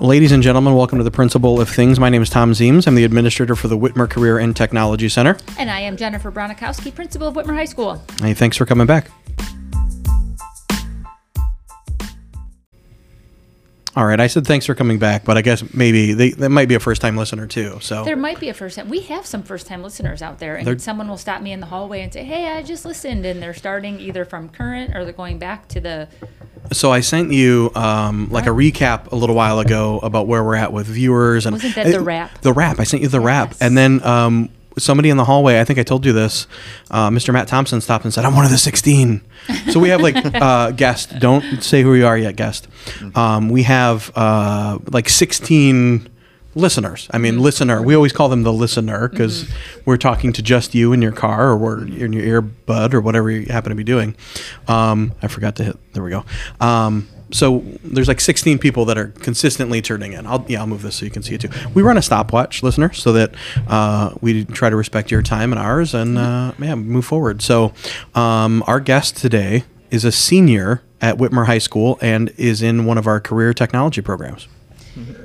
Ladies and gentlemen, welcome to the Principal of Things. My name is Thom Zeems. I'm the administrator for the Whitmer Career and Technology Center. And I am Jennifer Bronikowski, principal of Whitmer High School. Hey, thanks for coming back. All right, I said thanks for coming back, but I guess maybe they, that might be a first time listener too. So There might be a first time. We have some first time listeners out there, and They're- someone will stop me in the hallway and say, "Hey, I just listened," and they're starting either from current or they're going back to the. So I sent you um, like a recap a little while ago about where we're at with viewers and Wasn't that the wrap? The wrap. I sent you the wrap, Yes. and then um, somebody in the hallway. I think I told you this. Uh, Mr. Matt Thompson stopped and said, "I'm one of the 16." So we have like uh, guest. Don't say who you are yet, guest. Um, we have uh, like 16 listeners. I Mm-hmm. mean, listener. We always call them the listener because we're talking to just you in your car or we're in your earbud or whatever you happen to be doing. Um, I forgot to hit. There we go. Um, so there's like 16 people that are consistently turning in. I'll yeah, I'll move this so you can see it too. We run a stopwatch, listener, so that uh, we try to respect your time and ours, and uh, yeah, move forward. So um, our guest today is a senior at Whitmer High School and is in one of our career technology programs.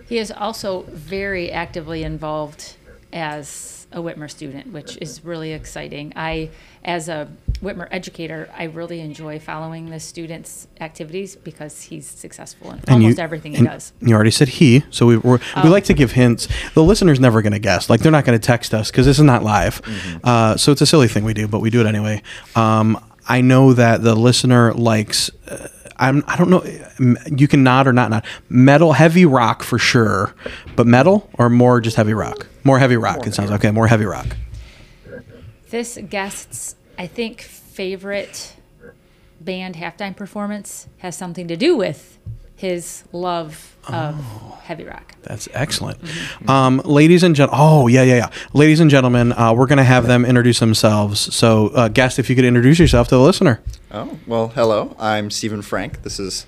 He is also very actively involved as a Whitmer student, which is really exciting. I, as a Whitmer educator, I really enjoy following the students' activities because he's successful in And almost you- everything he does. You already said he, so we we're, we like to give hints. The listener's never going to guess. Like they're not going to text us because this is not live. Uh, so it's a silly thing we do, but we do it anyway. Um, I know that the listener likes. Uh, I'm, I don't know. You can nod or not nod. Metal, heavy rock for sure, but metal or more just heavy rock. More heavy rock. it sounds okay. More heavy rock. This guest's, I think, favorite band halftime performance has something to do with his love of heavy rock. That's excellent. Um, ladies and gentlemen, oh, yeah, yeah, yeah. Ladies and gentlemen, uh, we're going to have them introduce themselves. So, uh, guest, if you could introduce yourself to the listener. Oh, well, hello. I'm Stephen Frank. This is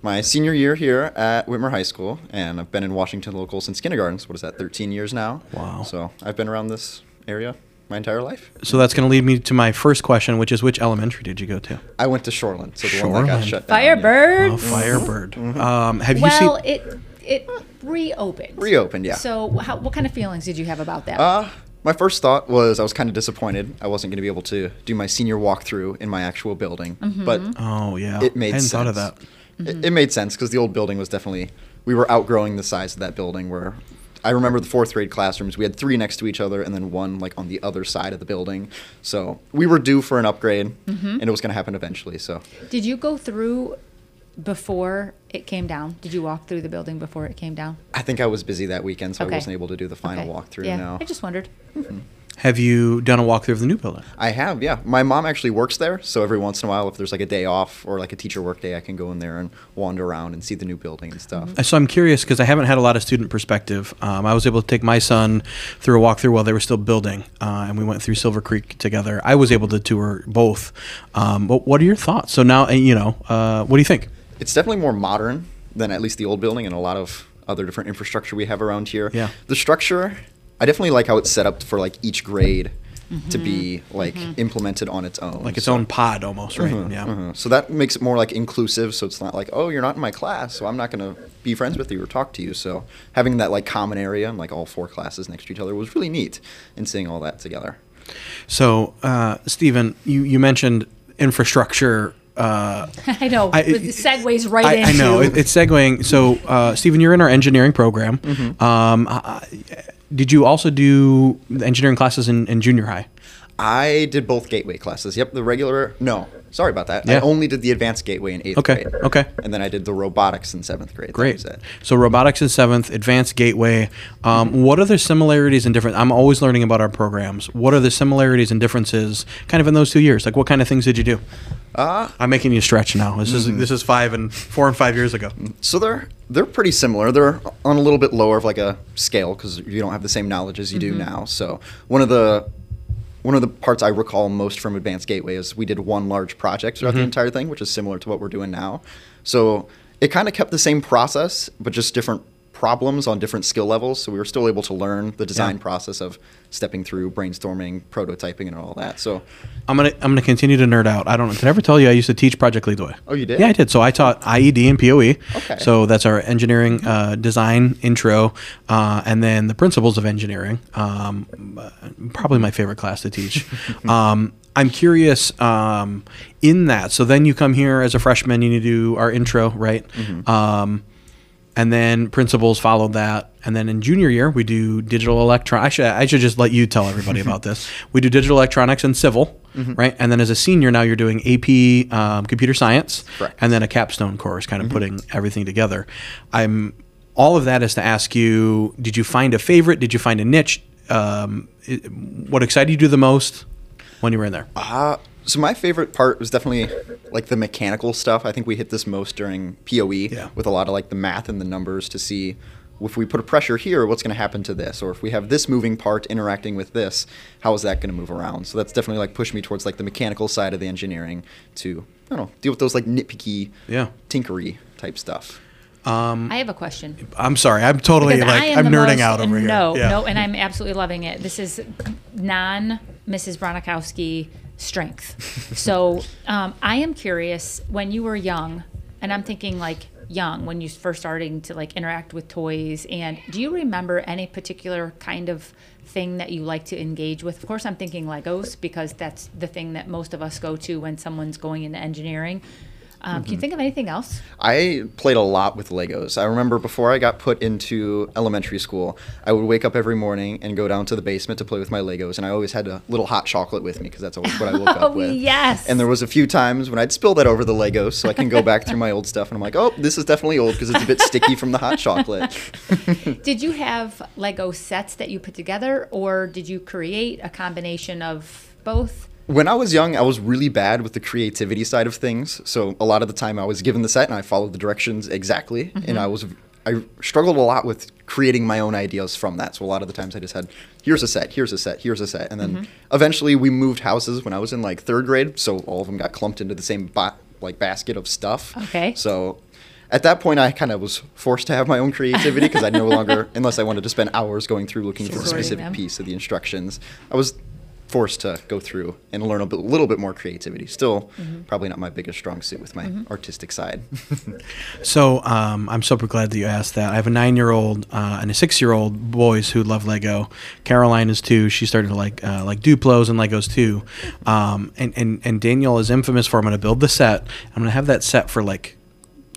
my senior year here at Whitmer High School, and I've been in Washington local since kindergarten. So what is that, 13 years now? Wow. So I've been around this area my entire life. So that's going to lead me to my first question, which is which elementary did you go to? I went to Shoreland, so the one that Shoreland. got shut down. yeah. Firebird. Oh, Firebird. Um, have you seen? well, it it reopened. Reopened, yeah. So, how, what kind of feelings did you have about that? Uh, my first thought was I was kind of disappointed. I wasn't going to be able to do my senior walkthrough in my actual building, but Oh yeah, it made I hadn't sense. thought of that. It, it made sense because the old building was definitely we were outgrowing the size of that building. Where I remember the fourth grade classrooms, we had three next to each other and then one like on the other side of the building. So we were due for an upgrade, mm-hmm. and it was going to happen eventually. So did you go through before it came down? Did you walk through the building before it came down? I think I was busy that weekend, so Okay. I wasn't able to do the final Okay. walkthrough. Yeah, No, I just wondered. Mm-hmm. Have you done a walkthrough of the new building? I have. Yeah, my mom actually works there, so every once in a while, if there's like a day off or like a teacher work day, I can go in there and wander around and see the new building and stuff. Mm-hmm. So I'm curious because I haven't had a lot of student perspective. Um, I was able to take my son through a walkthrough while they were still building, uh, and we went through Silver Creek together. I was able to tour both. Um, but what are your thoughts? So now, you know, uh, what do you think? It's definitely more modern than at least the old building and a lot of other different infrastructure we have around here. Yeah. The structure, I definitely like how it's set up for like each grade to be like implemented on its own. Like its So- own pod almost, right? Mhm, Yeah. mhm. So that makes it more like inclusive. So it's not like, oh, you're not in my class, so I'm not going to be friends with you or talk to you. So having that like common area and like all four classes next to each other was really neat and seeing all that together. So, uh, Stephen, you, you mentioned infrastructure. Uh, I know. I- it segues right I, into. I know it, it's segueing. So, uh, Stephen, you're in our engineering program. Mm-hmm. Um, uh, did you also do the engineering classes in, in junior high? I did both gateway classes. Yep, the regular. No, sorry about that. Yeah. I only did the advanced gateway in eighth Okay, grade. okay. Okay. And then I did the robotics in seventh grade. Great. So robotics in seventh, advanced gateway. Um, Mm-hmm. What are the similarities and different? I'm always learning about our programs. What are the similarities and differences, kind of in those two years? Like, what kind of things did you do? Uh, I'm making you stretch now. This Mm-hmm. is this is five and four and five years ago. so they're they're pretty similar. They're on a little bit lower of like a scale because you don't have the same knowledge as you do now. So one of the one of the parts I recall most from Advanced Gateway is we did one large project throughout the mm-hmm. entire thing, which is similar to what we're doing now. So it kind of kept the same process, but just different problems on different skill levels. So we were still able to learn the design Yeah. process of stepping through brainstorming, prototyping, and all that. So I'm gonna I'm gonna continue to nerd out. I don't know. Did I ever tell you I used to teach Project Lead the Way? Oh, you did? Yeah, I did. So I taught IED and POE. Okay. So that's our engineering uh, design intro, uh, and then the principles of engineering. Um, probably my favorite class to teach. um, I'm curious um, in that. So then you come here as a freshman you do our intro, right? Mm-hmm. Um, and then principles followed that. And then in junior year we do digital electron I should, I should just let you tell everybody about this. We do digital electronics and civil Mm-hmm. right? And then as a senior now you're doing ap um, computer science. Correct. and then a capstone course kind of putting everything together. I'm all of that is to ask you did you find a favorite? Did you find a niche? Um, what excited you the most when you were in there? Uh, so my favorite part was definitely like the mechanical stuff. I think we hit this most during POE Yeah. with a lot of like the math and the numbers to see if we put a pressure here, what's going to happen to this, or if we have this moving part interacting with this, how is that going to move around? So that's definitely like pushed me towards like the mechanical side of the engineering to I don't know deal with those like nitpicky, Yeah. tinkery type stuff. Um, I have a question. i'm sorry i'm totally Because like I am nerding most- out over here No, Yeah. no, and I'm absolutely loving it. This is non Mrs. Bronikowski strength. so um, I am curious when you were young, and I'm thinking like young when you first starting to like interact with toys. And do you remember any particular kind of thing that you like to engage with? Of course, I'm thinking Legos because that's the thing that most of us go to when someone's going into engineering. Um, Mm-hmm. Can you think of anything else? I played a lot with Legos. I remember before I got put into elementary school, I would wake up every morning and go down to the basement to play with my Legos, and I always had a little hot chocolate with me because that's always what I woke Oh, up with. yes. And there was a few times when I'd spill that over the Legos, so I can go back through my old stuff, and I'm like, oh, this is definitely old because it's a bit sticky from the hot chocolate. Did you have Lego sets that you put together, or did you create a combination of both? When I was young, I was really bad with the creativity side of things. So a lot of the time, I was given the set and I followed the directions exactly, and mm-hmm. I was I struggled a lot with creating my own ideas from that. So a lot of the times, I just had here's a set, here's a set, here's a set, and then mm-hmm. eventually we moved houses when I was in like third grade, so all of them got clumped into the same ba- like basket of stuff. Okay. So. At that point, I kind of was forced to have my own creativity because I no longer, unless I wanted to spend hours going through looking for a specific them. piece of the instructions, I was forced to go through and learn a bit, little bit more creativity. Still, probably not my biggest strong suit with my artistic side. So um, I'm super glad that you asked that. I have a nine-year-old uh, and a six-year-old boys who love Lego. Caroline is two. She started to like uh, like Duplos and Legos too. Um, and, and and Danielle is infamous for I'm going to build the set. I'm going to have that set for like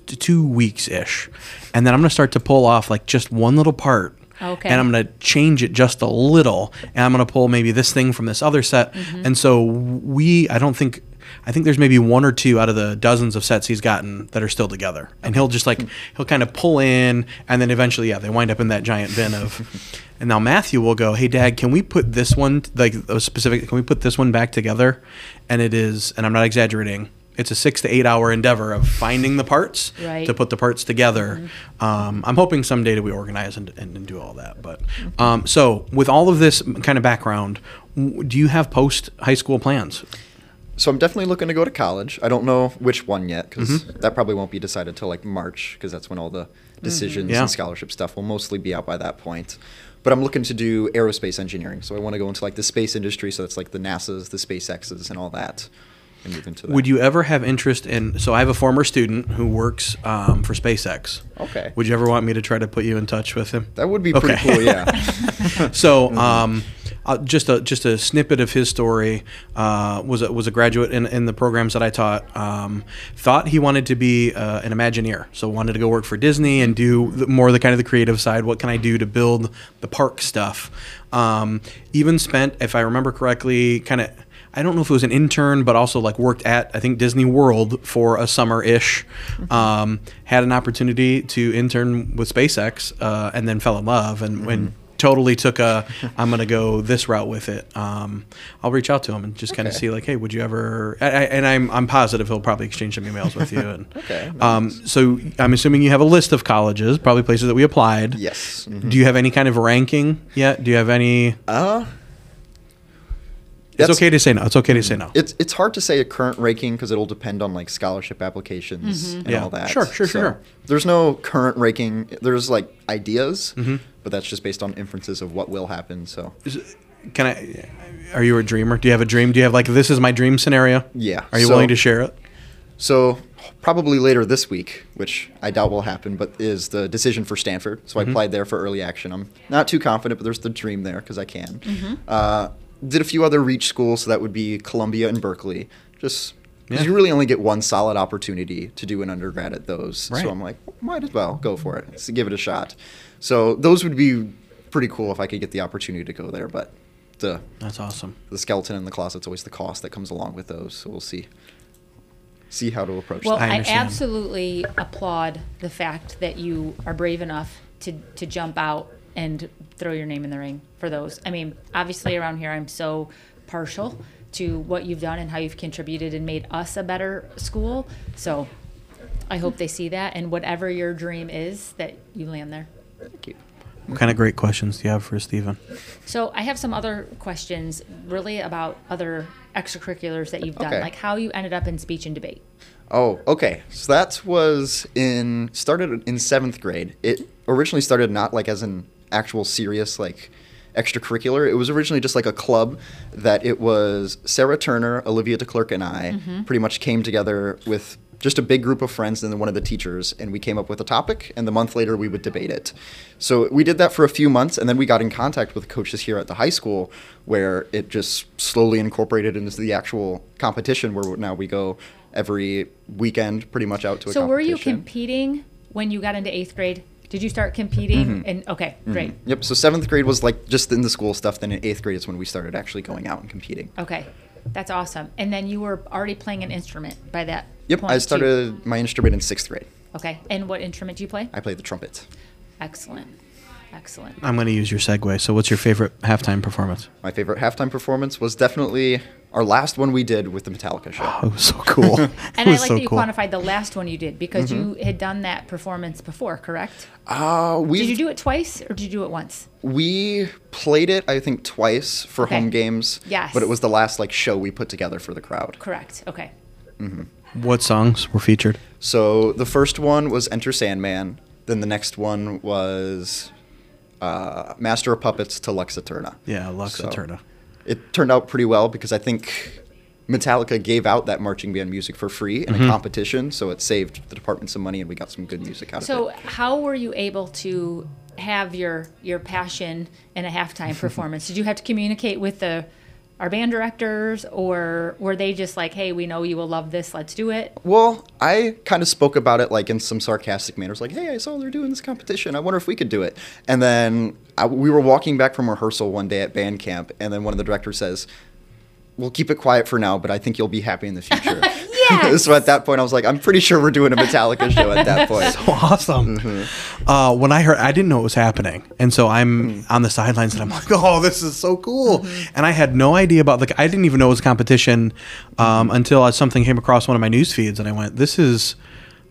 two weeks ish, and then I'm going to start to pull off like just one little part. Okay. And I'm going to change it just a little, and I'm going to pull maybe this thing from this other set. Mm-hmm. And so we, I don't think, I think there's maybe one or two out of the dozens of sets he's gotten that are still together. And he'll just like he'll kind of pull in, and then eventually, yeah, they wind up in that giant bin of. And now Matthew will go, "Hey, Dad, can we put this one like a specific? Can we put this one back together?" And it is, and I'm not exaggerating. It's a six to eight hour endeavor of finding the parts Right. to put the parts together. Um, I'm hoping someday that we organize and, and, and do all that. But um, so with all of this kind of background, do you have post high school plans? so I'm definitely looking to go to college. I don't know which one yet because that probably won't be decided till like March because that's when all the decisions Yeah. and scholarship stuff will mostly be out by that point. But I'm looking to do aerospace engineering, so I want to go into like the space industry. So that's like the NASA's, the SpaceX's, and all that, and move into that. Would you ever have interest in? So I have a former student who works um, for SpaceX. Okay. Would you ever want me to try to put you in touch with him? That would be pretty cool. Yeah. So, um, uh, just a just a snippet of his story. Uh, was a, was a graduate in, in the programs that I taught. Um, thought he wanted to be uh, an Imagineer, so wanted to go work for Disney and do the, more of the kind of the creative side. What can I do to build the park stuff? Um, even spent, if I remember correctly, kind of. I don't know if it was an intern, but also like worked at I think Disney World for a summer ish. Um, had an opportunity to intern with SpaceX, uh, and then fell in love and when totally took a I'm gonna go this route with it. Um, I'll reach out to him and just kind of see like, hey, would you ever? I, I, and I'm I'm positive he'll probably exchange some emails with you. And, Okay, Um, so I'm assuming you have a list of colleges, probably places that we applied. yes. Mhm. Do you have any kind of ranking yet? Do you have any? Uh, It's okay to say no. It's okay to say no. It's it's hard to say a current ranking because it'll depend on like scholarship applications and Yeah. all that. Sure, sure, sure, sure. There's no current ranking. There's like ideas, Mm-hmm. but that's just based on inferences of what will happen. So Can I? Are you a dreamer? Do you have a dream? Do you have like this is my dream scenario? Yeah, Are you so- willing to share it? so probably later this week, which I doubt will happen, but is the decision for Stanford. So Mm-hmm. I applied there for early action. I'm not too confident, but there's the dream there because I can. Mm-hmm. Uh, did a few other reach schools, so that would be Columbia and Berkeley. Just because Yeah. you really only get one solid opportunity to do an undergrad at those. Right. So I'm like, might as well go for it. So give it a shot. So those would be pretty cool if I could get the opportunity to go there, but the That's awesome. the skeleton in the closet's always the cost that comes along with those. So we'll see. See how to approach Well, I I, absolutely applaud the fact that you are brave enough to, to jump out and throw your name in the ring for those. I mean, obviously around here, I'm so partial to what you've done and how you've contributed and made us a better school. So I hope they see that and whatever your dream is, that you land there. Thank you. What kind of great questions do you have for Stephen? So I have some other questions really about other extracurriculars that you've done, Okay. like how you ended up in speech and debate. Oh, okay. So that was in started in seventh grade. It originally started not like as an actual serious like extracurricular. It was originally just like a club that it was Sarah Turner, Olivia DeClerc, and I mm-hmm. pretty much came together with just a big group of friends and then one of the teachers, and we came up with a topic, and the month later we would debate it. So we did that for a few months, and then we got in contact with coaches here at the high school, where it just slowly incorporated into the actual competition, where now we go every weekend, pretty much out to a So were you competing when you got into eighth grade? Did you start competing? Mm-hmm. And okay, mm-hmm. great. Yep. So seventh grade was like just in the school stuff. Then in eighth grade is when we started actually going out and competing. Okay, that's awesome. And then you were already playing an instrument by that. Yep. point, I too. started my instrument in sixth grade. Okay, and what instrument do you play? I play the trumpet. Excellent, excellent. I'm going to use your segue. So, what's your favorite halftime performance? My favorite halftime performance was definitely our last one we did with the Metallica show. Oh, it was so cool. And I like so that you cool. quantified the last one you did because you Mm-hmm. had done that performance before, correct? Uh, we Did you do it twice or did you do it once? we played it I think twice for Okay. home games. Yes. But it was the last like show we put together for the crowd. Correct. Okay. What songs were featured? So the first one was Enter Sandman. Then the next one was uh, Master of Puppets to Lux Eterna. Yeah, Lux So- Eterna. It turned out pretty well because I think Metallica gave out that marching band music for free in Mm-hmm. a competition, so it saved the department some money and we got some good music out So of it. So, how were you able to have your your passion in a halftime performance? Did you have to communicate with the our band directors or were they just like, "Hey, we know you will love this. Let's do it." Well, I kind of spoke about it like in some sarcastic manners, like, "Hey, I saw they're doing this competition. I wonder if we could do it." And then I, we were walking back from rehearsal one day at band camp, and then one of the directors says, "We'll keep it quiet for now, but I think you'll be happy in the future." Yes! so at that point, I was like, "I'm pretty sure we're doing a Metallica show at that point." So awesome. Mm-hmm. Uh, when I heard, I didn't know it was happening, and so I'm on the sidelines, and I'm like, "Oh, this is so cool!" Mm-hmm. And I had no idea about like I didn't even know it was a competition um, until I, something came across one of my news feeds, and I went, "This is."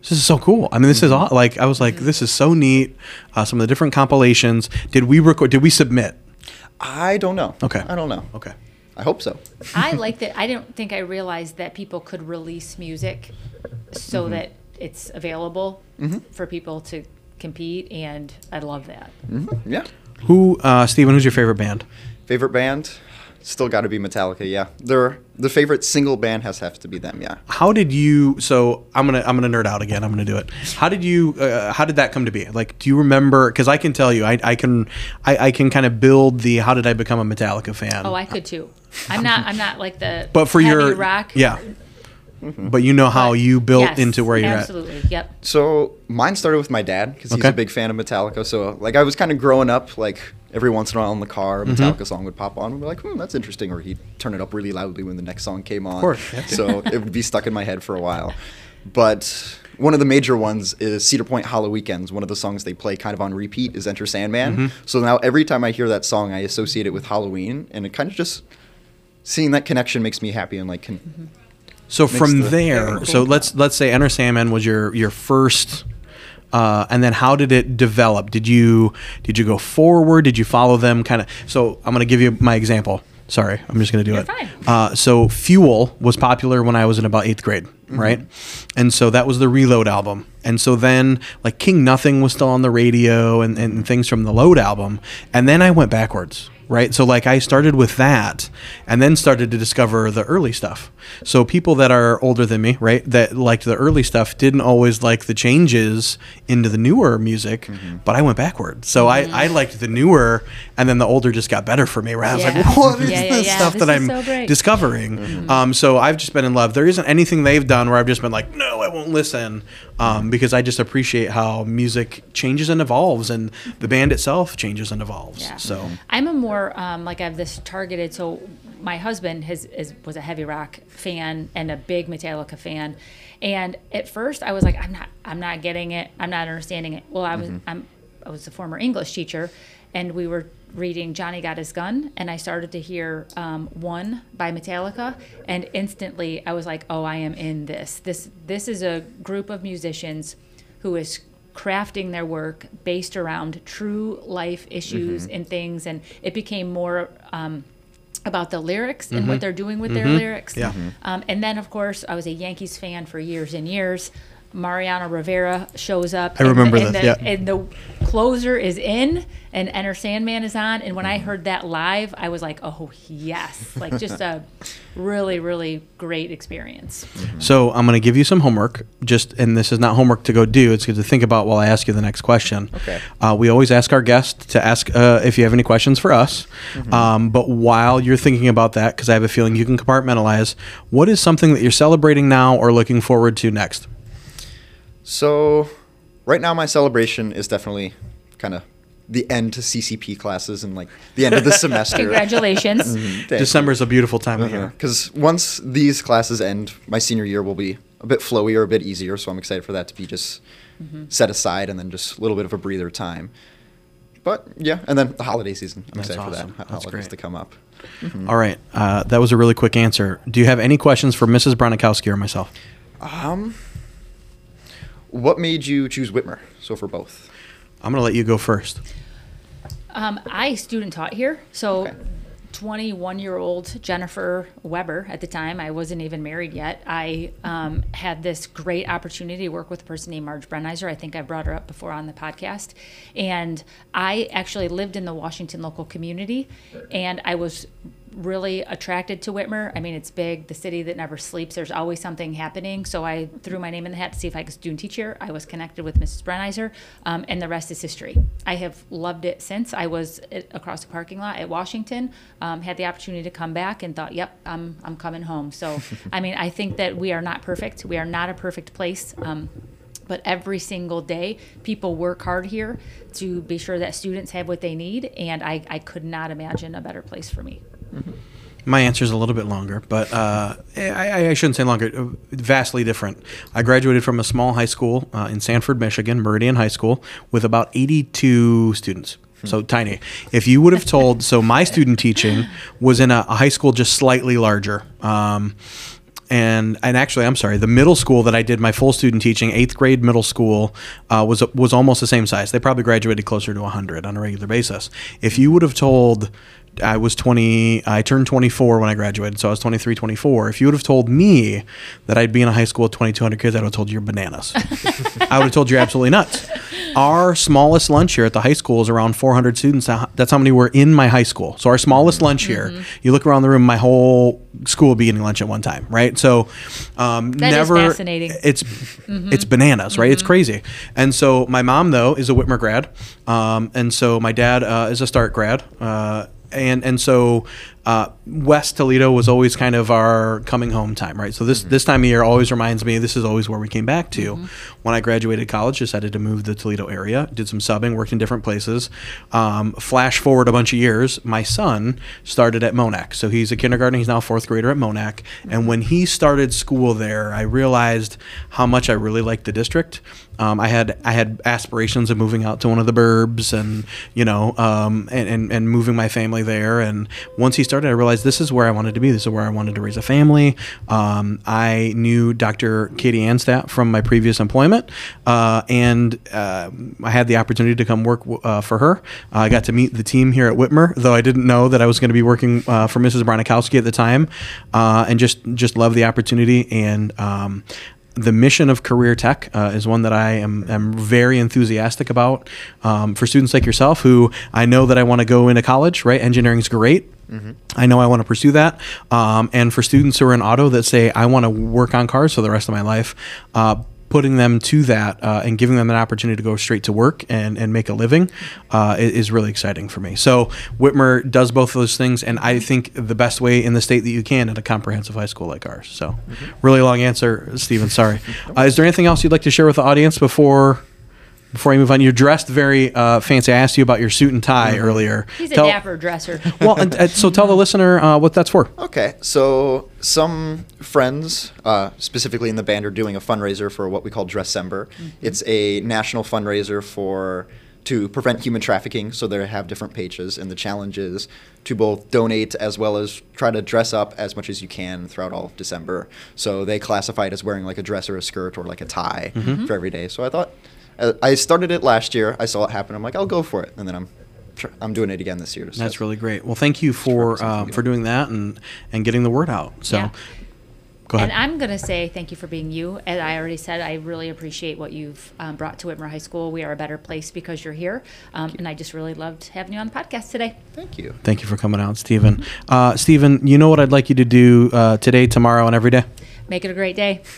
This is so cool. I mean, this is Mm-hmm. aw- like I was like, this is so neat. Uh, some of the different compilations. Did we record? Did we submit? I don't know. Okay. I don't know. Okay. I hope so. I like that. I don't think I realized that people could release music so Mm-hmm. that it's available for people to compete, and I love that. Mm-hmm. Yeah. Who, uh, Steven, who's your favorite band? Favorite band? Still got to be Metallica. Yeah. They're the favorite single band has have to be them. Yeah. How did you? So I'm gonna I'm gonna nerd out again. I'm gonna do it. How did you? Uh, how did that come to be? Like, do you remember? Because I can tell you, I, I can I, I can kind of build the how did I become a Metallica fan? Oh, I could too. I'm not. I'm not like the. but for heavy your rock. yeah. But you know how but you built yes, into where you're at. absolutely. Yep. So mine started with my dad because he's a big fan of Metallica. So like I was kind of growing up like every once in a while in the car, a Mm-hmm. Metallica song would pop on. and we're like, hmm, that's interesting. Or he'd turn it up really loudly when the next song came on. Of course, yeah. So it would be stuck in my head for a while. But one of the major ones is Cedar Point HalloWeekends. One of the songs they play kind of on repeat is Enter Sandman. Mm-hmm. So now every time I hear that song, I associate it with Halloween, and it kind of just seeing that connection makes me happy and like can, So from the- there, so let's let's say Enter Sandman was your your first, uh, and then how did it develop? Did you did you go forward? Did you follow them? Kind of. So I'm gonna give you my example. Sorry, I'm just going to do You're it. fine. Uh, so Fuel was popular when I was in about eighth grade, Mm-hmm. right? And so that was the Reload album. And so then like King Nothing was still on the radio and, and things from the Load album. And then I went backwards, right? So like I started with that and then started to discover the early stuff. So people that are older than me, right, that liked the early stuff didn't always like the changes into the newer music, Mm-hmm. but I went backward. So I, I liked the newer and then the older just got better for me. Where I was Yeah. like, what is Yeah, yeah, this yeah. stuff This that is I'm so great. discovering? Um, so I've just been in love. There isn't anything they've done where I've just been like, no, I won't listen, um, because I just appreciate how music changes and evolves, and the band itself changes and evolves. Yeah. So I'm a more um, like I have this targeted. So my husband has is, was a heavy rock fan and a big Metallica fan, and at first I was like, I'm not, I'm not getting it. I'm not understanding it. Well, I was, I'm, I was a former English teacher, and we were reading Johnny Got His Gun, and I started to hear um, One by Metallica, and instantly I was like, oh, I am in this. This, this is a group of musicians who is crafting their work based around true life issues and things and it became more um, about the lyrics and what they're doing with their lyrics Yeah. um, and then of course i was a yankees fan for years and years mariano rivera shows up I and- remember and this, the, yeah. and the closer is in and enter sandman is on and when i heard that live i was like oh yes like just a really really great experience So I'm going to give you some homework. Just and this is not homework to go do. It's good to think about while I ask you the next question. Okay. Uh, we always ask our guests to ask uh, if you have any questions for us. Um, but while you're thinking about that, because I have a feeling you can compartmentalize, what is something that you're celebrating now or looking forward to next? So, right now my celebration is definitely kind of the end to CCP classes and like the end of the semester. congratulations mm-hmm. December is a beautiful time of uh-huh. year. Because once these classes end, my senior year will be a bit flowier, a bit easier. So I'm excited for that to be just mm-hmm. set aside and then just a little bit of a breather time. But yeah, and then the holiday season. I'm That's excited awesome. for that. That's holidays great. to come up. Mm-hmm. All right. Uh, that was a really quick answer. Do you have any questions for Mrs. Bronikowski or myself? Um, what made you choose Whitmer? So for both. I'm going to let you go first. Um, I student taught here, so Okay. 21 year old Jennifer Weber at the time, I wasn't even married yet. I um, had this great opportunity to work with a person named Marge Brenizer. I think I brought her up before on the podcast. And I actually lived in the Washington local community, and I was really attracted to Whitmer. I mean, it's big, the city that never sleeps. There's always something happening. So I threw my name in the hat to see if I could student teach here. I was connected with Mrs. Brenizer, um, and the rest is history. I have loved it since. I was at, across the parking lot at Washington, um, had the opportunity to come back, and thought, "Yep, I'm I'm coming home." So, I mean, I think that we are not perfect. We are not a perfect place. Um, but every single day, people work hard here to be sure that students have what they need, and I, I could not imagine a better place for me. My answer is a little bit longer, but uh, I, I shouldn't say longer. Vastly different. I graduated from a small high school uh, in Sanford, Michigan, Meridian High School, with about 82 students. So tiny. If you would have told, so my student teaching was in a, a high school just slightly larger. Um, and and actually, I'm sorry. The middle school that I did my full student teaching, eighth grade middle school, uh, was was almost the same size. They probably graduated closer to 100 on a regular basis. If you would have told I was 20, I turned 24 when I graduated, so I was 23, 24. If you would have told me that I'd be in a high school with 2,200 kids, I would have told you you're bananas. I would have told you you're absolutely nuts. Our smallest lunch here at the high school is around 400 students. That's how many were in my high school. So our smallest lunch here, you look around the room, my whole school would be eating lunch at one time, right? So um, That is never. fascinating. It's it's bananas, right? It's crazy. And so my mom though is a Whitmer grad, um, and so my dad uh, is a Start grad. Uh, and and so uh, West Toledo was always kind of our coming home time, right? So this this time of year always reminds me. This is always where we came back to. When I graduated college, decided to move to the Toledo area, did some subbing, worked in different places. Um, flash forward a bunch of years, my son started at Monac, so he's a kindergarten. He's now a fourth grader at Monac, and when he started school there, I realized how much I really liked the district. Um, I had I had aspirations of moving out to one of the burbs, and you know, um, and, and and moving my family there. And once he started started, I realized this is where I wanted to be. This is where I wanted to raise a family. Um, I knew Dr. Kadee Anstadt from my previous employment, uh, and uh, I had the opportunity to come work uh, for her. I got to meet the team here at Whitmer, though I didn't know that I was going to be working uh, for Mrs. Bronikowski at the time, uh, and just just love the opportunity and. Um, the mission of career tech uh, is one that I am, am very enthusiastic about um, for students like yourself who I know that I want to go into college, right? Engineering is great. I know I want to pursue that. Um, and for students who are in auto that say, I want to work on cars for the rest of my life, uh, putting them to that uh, and giving them an opportunity to go straight to work and, and make a living uh, is really exciting for me. So Whitmer does both of those things, and I think the best way in the state that you can at a comprehensive high school like ours. So, really long answer, Stephen. Sorry. Uh, is there anything else you'd like to share with the audience before? Before I move on, you're dressed very uh, fancy. I asked you about your suit and tie earlier. He's a dapper dresser. Well, and, and so tell the listener uh, what that's for. Okay, so some friends, uh, specifically in the band, are doing a fundraiser for what we call Dressember. It's a national fundraiser for to prevent human trafficking. So they have different pages, and the challenge is to both donate as well as try to dress up as much as you can throughout all of December. So they classify it as wearing like a dress or a skirt or like a tie for every day. So I thought. Uh, I started it last year. I saw it happen. I'm like, I'll go for it, and then I'm, I'm doing it again this year. So That's really great. Well, thank you for representing um, for doing that and and getting the word out. So, Yeah. go ahead. And I'm going to say thank you for being you. As I already said, I really appreciate what you've um, brought to Whitmer High School. We are a better place because you're here. Um, and I just really loved having you on the podcast today. Thank you. Thank you for coming out, Stephen. Uh, Stephen, you know what I'd like you to do uh, today, tomorrow, and every day? Make it a great day.